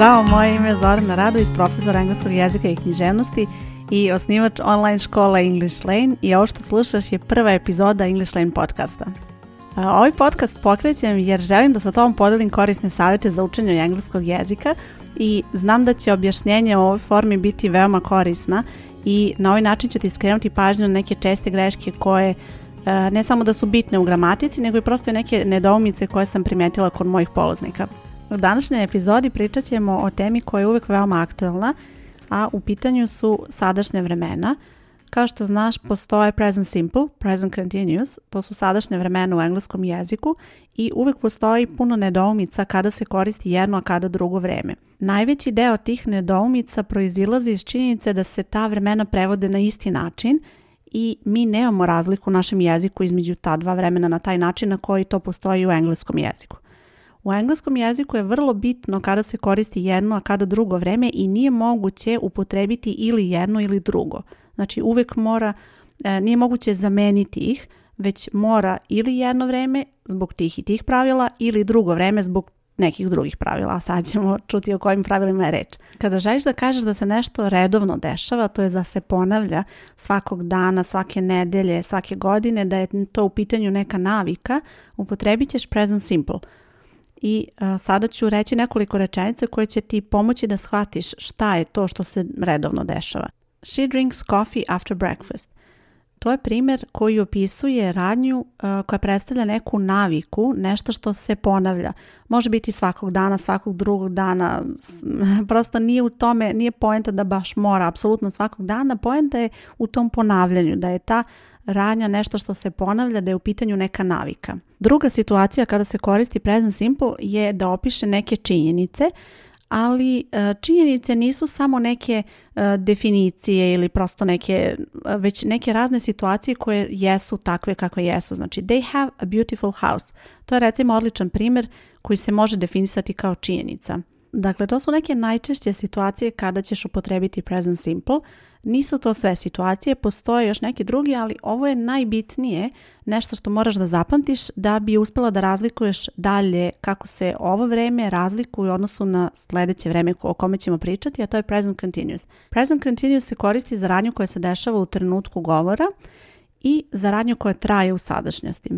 Zdravo, moje ime je Zorana Radović, profesor engleskog jezika i književnosti i osnivač online škola English Lane i ovo što slušaš je prva epizoda English Lane podcasta. Ovaj podcast pokrećem jer želim da sa tobom podelim korisne savjete za učenje engleskog jezika i znam da će objašnjenje u ovoj formi biti veoma korisna i na ovaj način ću ti skrenuti pažnju na neke česte greške koje ne samo da su bitne u gramatici, nego i prosto neke nedoumice koje sam primetila kod mojih polaznika. U današnjoj epizodi pričat ćemo o temi koja je uvijek veoma aktualna, a u pitanju su sadašnje vremena. Kao što znaš, postoje present simple, present continuous, to su sadašnje vremena u engleskom jeziku i uvijek postoji puno nedoumica kada se koristi jedno, a kada drugo vreme. Najveći deo tih nedoumica proizilazi iz činjenice da se ta vremena prevode na isti način i mi nemamo razliku u našem jeziku između ta dva vremena na taj način na koji to postoji u engleskom jeziku. U engleskom jeziku je vrlo bitno kada se koristi jedno, a kada drugo vreme i nije moguće upotrebiti ili jedno ili drugo. Znači uvek mora, e, nije moguće zameniti ih, već mora ili jedno vreme zbog tih i tih pravila ili drugo vreme zbog nekih drugih pravila, a sad ćemo čuti o kojim pravilima je reč. Kada želiš da kažeš da se nešto redovno dešava, to je da se ponavlja svakog dana, svake nedelje, svake godine, da je to u pitanju neka navika, upotrebit ćeš present simple – i sada ću reći nekoliko rečenica koje će ti pomoći da shvatiš šta je to što se redovno dešava. She drinks coffee after breakfast. To je primjer koji opisuje radnju koja predstavlja neku naviku, nešto što se ponavlja. Može biti svakog dana, svakog drugog dana. Prosto nije u tome, nije poenta da baš mora apsolutno svakog dana. Poenta je u tom ponavljanju, da je ta radnja nešto što se ponavlja, da je u pitanju neka navika. Druga situacija kada se koristi present simple je da opiše neke činjenice, ali e, činjenice nisu samo neke e, definicije ili prosto neke, e, već neke razne situacije koje jesu takve kakve jesu. Znači, they have a beautiful house. To je recimo odličan primjer koji se može definisati kao činjenica. Dakle, to su neke najčešće situacije kada ćeš upotrebiti present simple, nisu to sve situacije, postoje još neki drugi, ali ovo je najbitnije, nešto što moraš da zapamtiš da bi uspjela da razlikuješ dalje kako se ovo vrijeme razlikuje u odnosu na sljedeće vrijeme o kome ćemo pričati, a to je present continuous. Present continuous se koristi za radnju koja se dešava u trenutku govora i za radnju koja traje u sadašnjosti.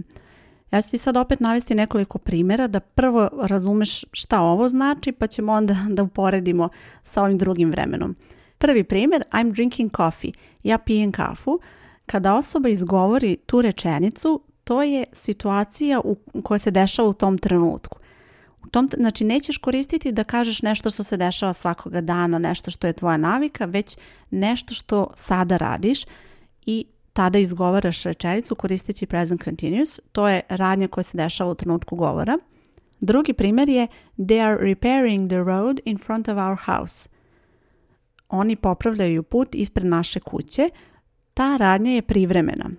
Ja ću ti sad opet navesti nekoliko primjera da prvo razumeš šta ovo znači pa ćemo onda da uporedimo sa ovim drugim vremenom. Prvi primjer, I'm drinking coffee. Ja pijem kafu. Kada osoba izgovori tu rečenicu, to je situacija u koja se dešava u tom trenutku. U tom, znači nećeš koristiti da kažeš nešto što se dešava svakoga dana, nešto što je tvoja navika, već nešto što sada radiš i tada izgovaraš rečenicu koristeći present continuous. To je radnja koja se dešava u trenutku govora. Drugi primjer je They are repairing the road in front of our house oni popravljaju put ispred naše kuće, ta radnja je privremena.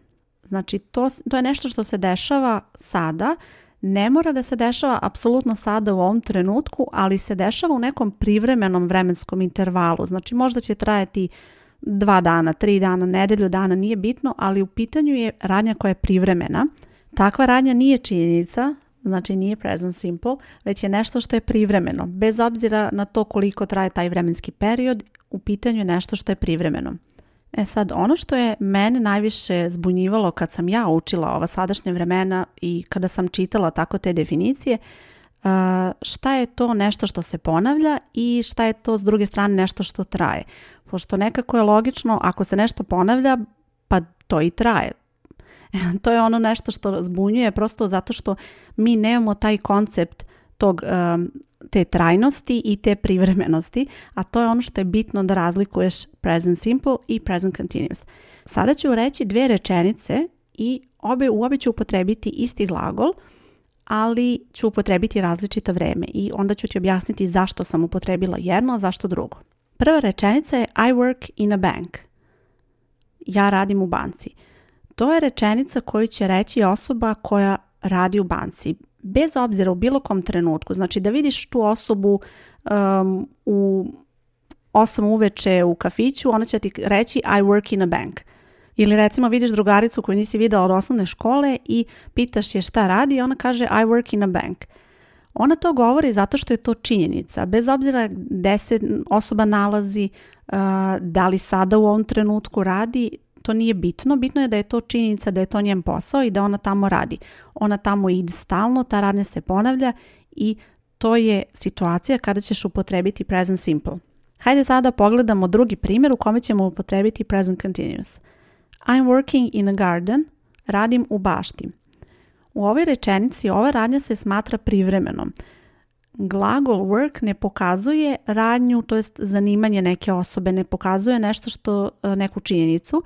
Znači, to, to je nešto što se dešava sada, ne mora da se dešava apsolutno sada u ovom trenutku, ali se dešava u nekom privremenom vremenskom intervalu. Znači, možda će trajati dva dana, tri dana, nedelju dana, nije bitno, ali u pitanju je radnja koja je privremena. Takva radnja nije činjenica, Znači nije present simple, već je nešto što je privremeno. Bez obzira na to koliko traje taj vremenski period, u pitanju je nešto što je privremeno. E sad, ono što je mene najviše zbunjivalo kad sam ja učila ova sadašnja vremena i kada sam čitala tako te definicije, šta je to nešto što se ponavlja i šta je to s druge strane nešto što traje. Pošto nekako je logično, ako se nešto ponavlja, pa to i traje. to je ono nešto što zbunjuje prosto zato što mi nemamo taj koncept tog te trajnosti i te privremenosti, a to je ono što je bitno da razlikuješ present simple i present continuous. Sada ću reći dvije rečenice i obe, u ću upotrebiti isti glagol, ali ću upotrebiti različito vreme i onda ću ti objasniti zašto sam upotrebila jedno, a zašto drugo. Prva rečenica je I work in a bank. Ja radim u banci. To je rečenica koju će reći osoba koja radi u banci. Bez obzira u bilo kom trenutku. Znači da vidiš tu osobu um, u osam uveče u kafiću, ona će ti reći I work in a bank. Ili recimo vidiš drugaricu koju nisi vidjela od osnovne škole i pitaš je šta radi i ona kaže I work in a bank. Ona to govori zato što je to činjenica. Bez obzira gde se osoba nalazi, uh, da li sada u ovom trenutku radi, to nije bitno, bitno je da je to činjenica da je to njen posao i da ona tamo radi. Ona tamo ide stalno, ta radnja se ponavlja i to je situacija kada ćeš upotrebiti present simple. Hajde sada pogledamo drugi primjer u kome ćemo upotrebiti present continuous. I'm working in a garden, radim u bašti. U ovoj rečenici ova radnja se smatra privremenom. Glagol work ne pokazuje radnju, to jest zanimanje neke osobe, ne pokazuje nešto što e, neku činjenicu,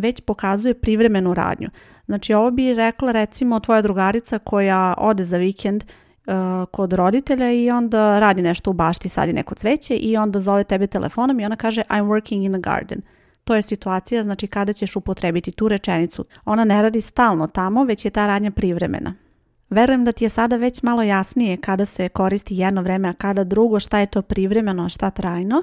već pokazuje privremenu radnju. Znači ovo bi rekla recimo tvoja drugarica koja ode za vikend uh, kod roditelja i onda radi nešto u bašti, sadi neko cveće i onda zove tebe telefonom i ona kaže I'm working in a garden. To je situacija znači kada ćeš upotrebiti tu rečenicu. Ona ne radi stalno tamo, već je ta radnja privremena. Verujem da ti je sada već malo jasnije kada se koristi jedno vreme, a kada drugo, šta je to privremeno, a šta trajno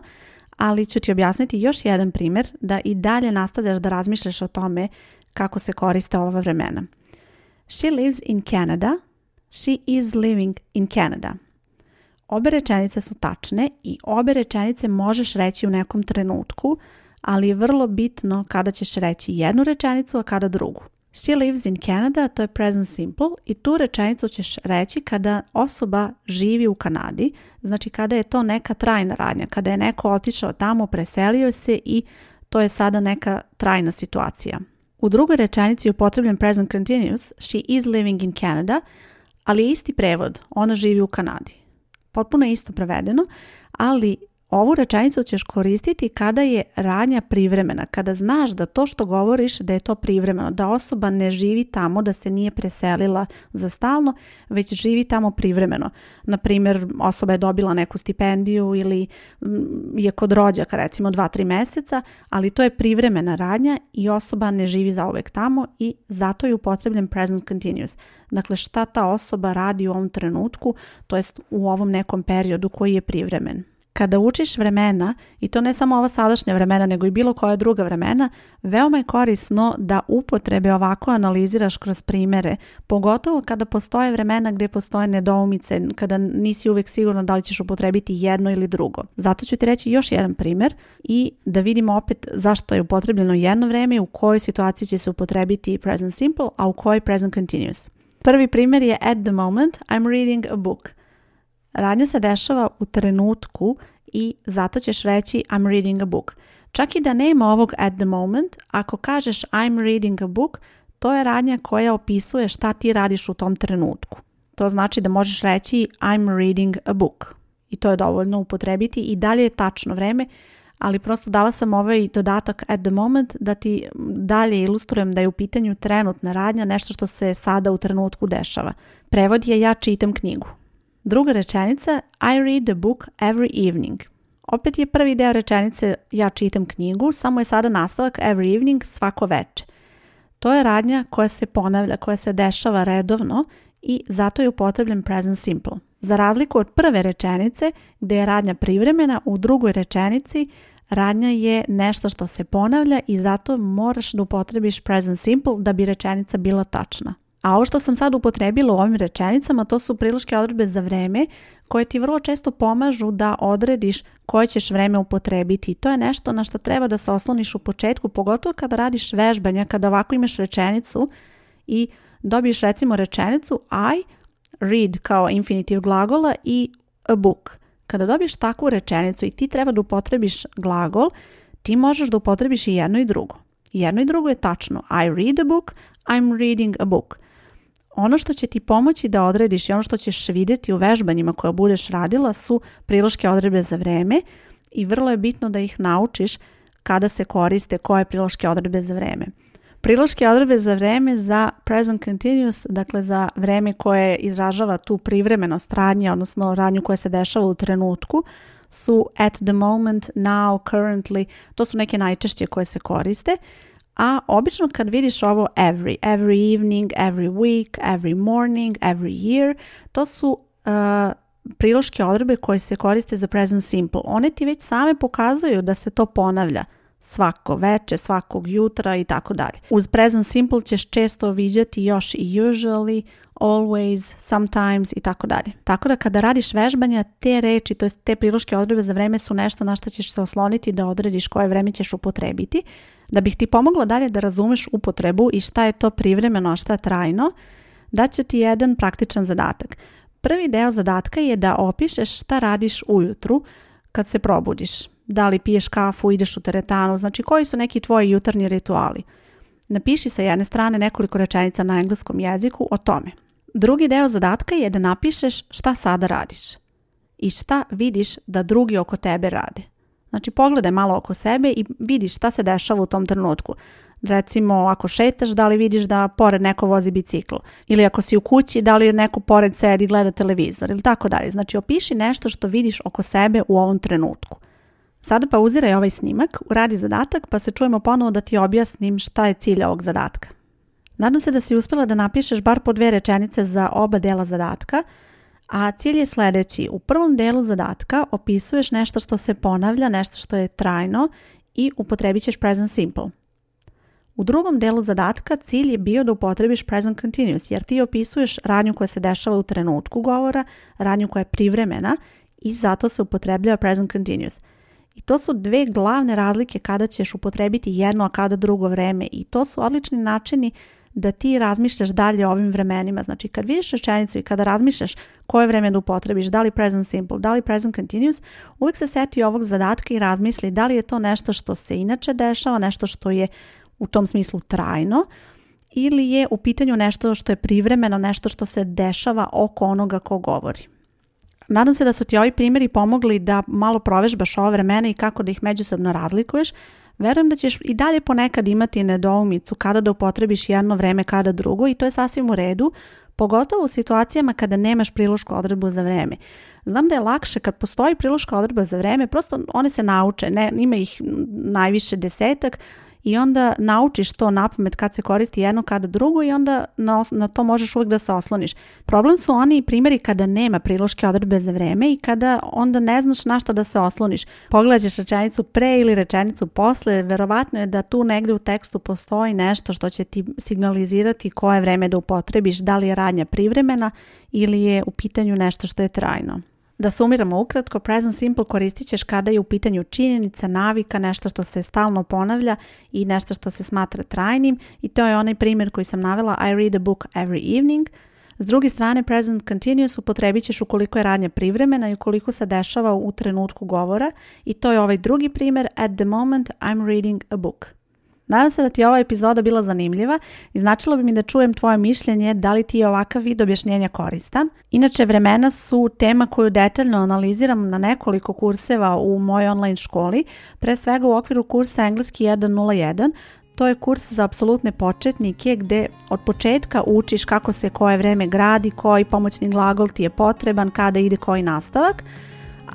ali ću ti objasniti još jedan primjer da i dalje nastavljaš da razmišljaš o tome kako se koriste ova vremena. She lives in Canada. She is living in Canada. Obe rečenice su tačne i obe rečenice možeš reći u nekom trenutku, ali je vrlo bitno kada ćeš reći jednu rečenicu, a kada drugu. She lives in Canada, to je present simple i tu rečenicu ćeš reći kada osoba živi u Kanadi, znači kada je to neka trajna radnja, kada je neko otišao tamo, preselio se i to je sada neka trajna situacija. U drugoj rečenici je upotrebljen present continuous, she is living in Canada, ali isti prevod, ona živi u Kanadi. Potpuno je isto prevedeno, ali Ovu rečenicu ćeš koristiti kada je radnja privremena, kada znaš da to što govoriš da je to privremeno, da osoba ne živi tamo, da se nije preselila za stalno, već živi tamo privremeno. Na osoba je dobila neku stipendiju ili mm, je kod rođaka recimo 2-3 mjeseca, ali to je privremena radnja i osoba ne živi zauvijek tamo i zato je upotrebljen present continuous. Dakle, šta ta osoba radi u ovom trenutku, to jest u ovom nekom periodu koji je privremen. Kada učiš vremena, i to ne samo ova sadašnja vremena, nego i bilo koja druga vremena, veoma je korisno da upotrebe ovako analiziraš kroz primere, pogotovo kada postoje vremena gdje postoje nedoumice, kada nisi uvijek sigurno da li ćeš upotrebiti jedno ili drugo. Zato ću ti reći još jedan primjer i da vidimo opet zašto je upotrebljeno jedno vreme, u kojoj situaciji će se upotrebiti present simple, a u kojoj present continuous. Prvi primjer je at the moment I'm reading a book – Radnja se dešava u trenutku i zato ćeš reći I'm reading a book. Čak i da nema ovog at the moment, ako kažeš I'm reading a book, to je radnja koja opisuje šta ti radiš u tom trenutku. To znači da možeš reći I'm reading a book i to je dovoljno upotrebiti i dalje je tačno vreme, ali prosto dala sam ovaj dodatak at the moment da ti dalje ilustrujem da je u pitanju trenutna radnja nešto što se sada u trenutku dešava. Prevod je ja čitam knjigu. Druga rečenica, I read the book every evening. Opet je prvi deo rečenice ja čitam knjigu, samo je sada nastavak every evening svako veče. To je radnja koja se ponavlja, koja se dešava redovno i zato je upotrebljen present simple. Za razliku od prve rečenice gdje je radnja privremena, u drugoj rečenici radnja je nešto što se ponavlja i zato moraš da upotrebiš present simple da bi rečenica bila tačna. A ovo što sam sad upotrebila u ovim rečenicama, to su priloške odredbe za vreme koje ti vrlo često pomažu da odrediš koje ćeš vreme upotrebiti. to je nešto na što treba da se osloniš u početku, pogotovo kada radiš vežbanja, kada ovako imaš rečenicu i dobiješ recimo rečenicu I read kao infinitiv glagola i a book. Kada dobiješ takvu rečenicu i ti treba da upotrebiš glagol, ti možeš da upotrebiš i jedno i drugo. Jedno i drugo je tačno. I read a book, I'm reading a book ono što će ti pomoći da odrediš i ono što ćeš vidjeti u vežbanjima koja budeš radila su priloške odredbe za vreme i vrlo je bitno da ih naučiš kada se koriste koje priloške odredbe za vreme. Priloške odredbe za vreme za present continuous, dakle za vreme koje izražava tu privremenost radnje, odnosno radnju koja se dešava u trenutku, su at the moment, now, currently, to su neke najčešće koje se koriste a obično kad vidiš ovo every, every evening, every week, every morning, every year, to su e, priloške odredbe koje se koriste za present simple. One ti već same pokazuju da se to ponavlja svako veče, svakog jutra i tako dalje. Uz present simple ćeš često viđati još i usually, always, sometimes i tako dalje. Tako da kada radiš vežbanja, te reči, to jest te priloške odredbe za vreme su nešto na što ćeš se osloniti da odrediš koje vreme ćeš upotrebiti, da bih ti pomogla dalje da razumeš upotrebu i šta je to privremeno, a šta je trajno, daću ti jedan praktičan zadatak. Prvi deo zadatka je da opišeš šta radiš ujutru kad se probudiš. Da li piješ kafu, ideš u teretanu, znači koji su neki tvoji jutarnji rituali. Napiši sa jedne strane nekoliko rečenica na engleskom jeziku o tome. Drugi deo zadatka je da napišeš šta sada radiš i šta vidiš da drugi oko tebe rade. Znači pogledaj malo oko sebe i vidiš šta se dešava u tom trenutku. Recimo ako šetaš da li vidiš da pored neko vozi bicikl ili ako si u kući da li je neko pored sedi i gleda televizor ili tako dalje. Znači opiši nešto što vidiš oko sebe u ovom trenutku. Sada pauziraj ovaj snimak, uradi zadatak pa se čujemo ponovo da ti objasnim šta je cilj ovog zadatka. Nadam se da si uspjela da napišeš bar po dve rečenice za oba dela zadatka, a cilj je sljedeći. U prvom delu zadatka opisuješ nešto što se ponavlja, nešto što je trajno i upotrebit ćeš present simple. U drugom delu zadatka cilj je bio da upotrebiš present continuous jer ti opisuješ radnju koja se dešava u trenutku govora, radnju koja je privremena i zato se upotrebljava present continuous. I to su dve glavne razlike kada ćeš upotrebiti jedno, a kada drugo vreme i to su odlični načini da ti razmišljaš dalje o ovim vremenima. Znači kad vidiš rečenicu i kada razmišljaš koje vreme da upotrebiš, da li present simple, da li present continuous, uvijek se seti ovog zadatka i razmisli da li je to nešto što se inače dešava, nešto što je u tom smislu trajno ili je u pitanju nešto što je privremeno, nešto što se dešava oko onoga ko govori. Nadam se da su ti ovi primjeri pomogli da malo provežbaš ova vremena i kako da ih međusobno razlikuješ, Verujem da ćeš i dalje ponekad imati nedoumicu kada da upotrebiš jedno vreme, kada drugo i to je sasvim u redu, pogotovo u situacijama kada nemaš prilošku odredbu za vreme. Znam da je lakše kad postoji priloška odredba za vreme, prosto one se nauče, ne, ima ih najviše desetak, i onda naučiš to napamet kad se koristi jedno, kada drugo i onda na, na to možeš uvijek da se osloniš. Problem su oni primjeri kada nema priloške odredbe za vreme i kada onda ne znaš na šta da se osloniš. Pogledaš rečenicu pre ili rečenicu posle, verovatno je da tu negdje u tekstu postoji nešto što će ti signalizirati koje vreme da upotrebiš, da li je radnja privremena ili je u pitanju nešto što je trajno. Da sumiramo ukratko, present simple koristit ćeš kada je u pitanju činjenica, navika, nešto što se stalno ponavlja i nešto što se smatra trajnim i to je onaj primjer koji sam navela I read a book every evening. S druge strane, present continuous upotrebit ćeš ukoliko je radnja privremena i ukoliko se dešava u trenutku govora i to je ovaj drugi primjer At the moment I'm reading a book. Nadam se da ti je ova epizoda bila zanimljiva i značilo bi mi da čujem tvoje mišljenje da li ti je ovakav vid objašnjenja koristan. Inače, vremena su tema koju detaljno analiziram na nekoliko kurseva u mojoj online školi, pre svega u okviru kursa Engleski 101, to je kurs za apsolutne početnike gde od početka učiš kako se koje vreme gradi, koji pomoćni glagol ti je potreban, kada ide koji nastavak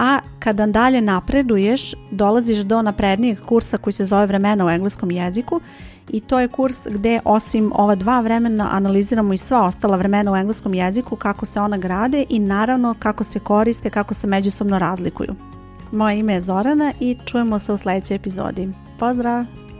a kada dalje napreduješ dolaziš do naprednijeg kursa koji se zove vremena u engleskom jeziku i to je kurs gdje osim ova dva vremena analiziramo i sva ostala vremena u engleskom jeziku, kako se ona grade i naravno kako se koriste, kako se međusobno razlikuju. Moje ime je Zorana i čujemo se u sledećoj epizodi. Pozdrav!